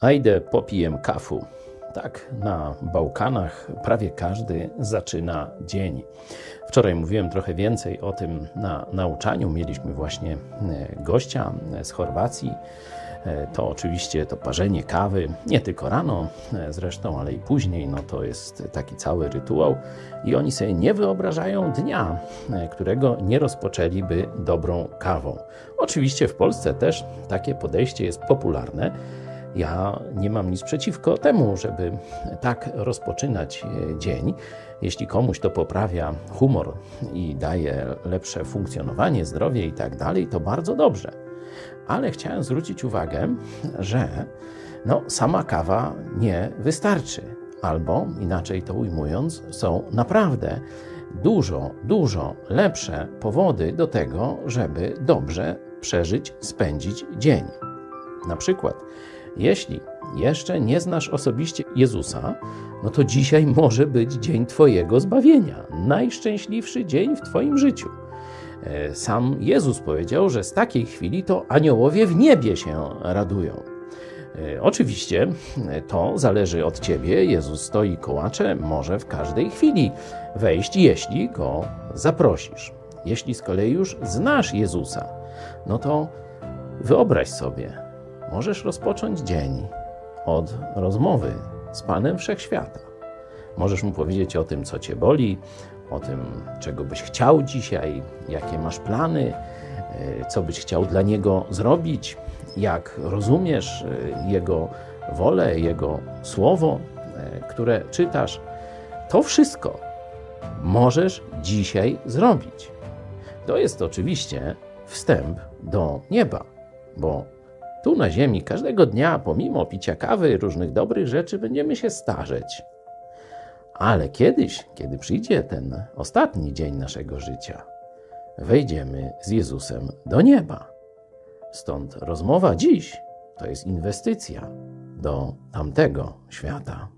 A idę popijem kafu. Tak, na Bałkanach prawie każdy zaczyna dzień. Wczoraj mówiłem trochę więcej o tym na nauczaniu. Mieliśmy właśnie e, gościa z Chorwacji. E, to oczywiście to parzenie kawy, nie tylko rano e, zresztą, ale i później, no to jest taki cały rytuał. I oni sobie nie wyobrażają dnia, którego nie rozpoczęliby dobrą kawą. Oczywiście w Polsce też takie podejście jest popularne. Ja nie mam nic przeciwko temu, żeby tak rozpoczynać e, dzień. Jeśli komuś to poprawia humor i daje lepsze funkcjonowanie, zdrowie i tak dalej, to bardzo dobrze. Ale chciałem zwrócić uwagę, że no, sama kawa nie wystarczy. Albo inaczej to ujmując, są naprawdę dużo, dużo lepsze powody do tego, żeby dobrze przeżyć, spędzić dzień. Na przykład, jeśli jeszcze nie znasz osobiście Jezusa, no to dzisiaj może być dzień Twojego zbawienia, najszczęśliwszy dzień w Twoim życiu. E, sam Jezus powiedział, że z takiej chwili to aniołowie w niebie się radują. E, oczywiście e, to zależy od ciebie. Jezus stoi kołacze, może w każdej chwili wejść, jeśli go zaprosisz. Jeśli z kolei już znasz Jezusa, no to wyobraź sobie, Możesz rozpocząć dzień od rozmowy z Panem Wszechświata. Możesz mu powiedzieć o tym, co cię boli, o tym, czego byś chciał dzisiaj, jakie masz plany, e, co byś chciał dla niego zrobić, jak rozumiesz e, jego wolę, jego słowo, e, które czytasz. To wszystko możesz dzisiaj zrobić. To jest oczywiście wstęp do nieba, bo tu na Ziemi każdego dnia, pomimo picia kawy i różnych dobrych rzeczy, będziemy się starzeć. Ale kiedyś, kiedy przyjdzie ten ostatni dzień naszego życia, wejdziemy z Jezusem do nieba. Stąd rozmowa dziś to jest inwestycja do tamtego świata.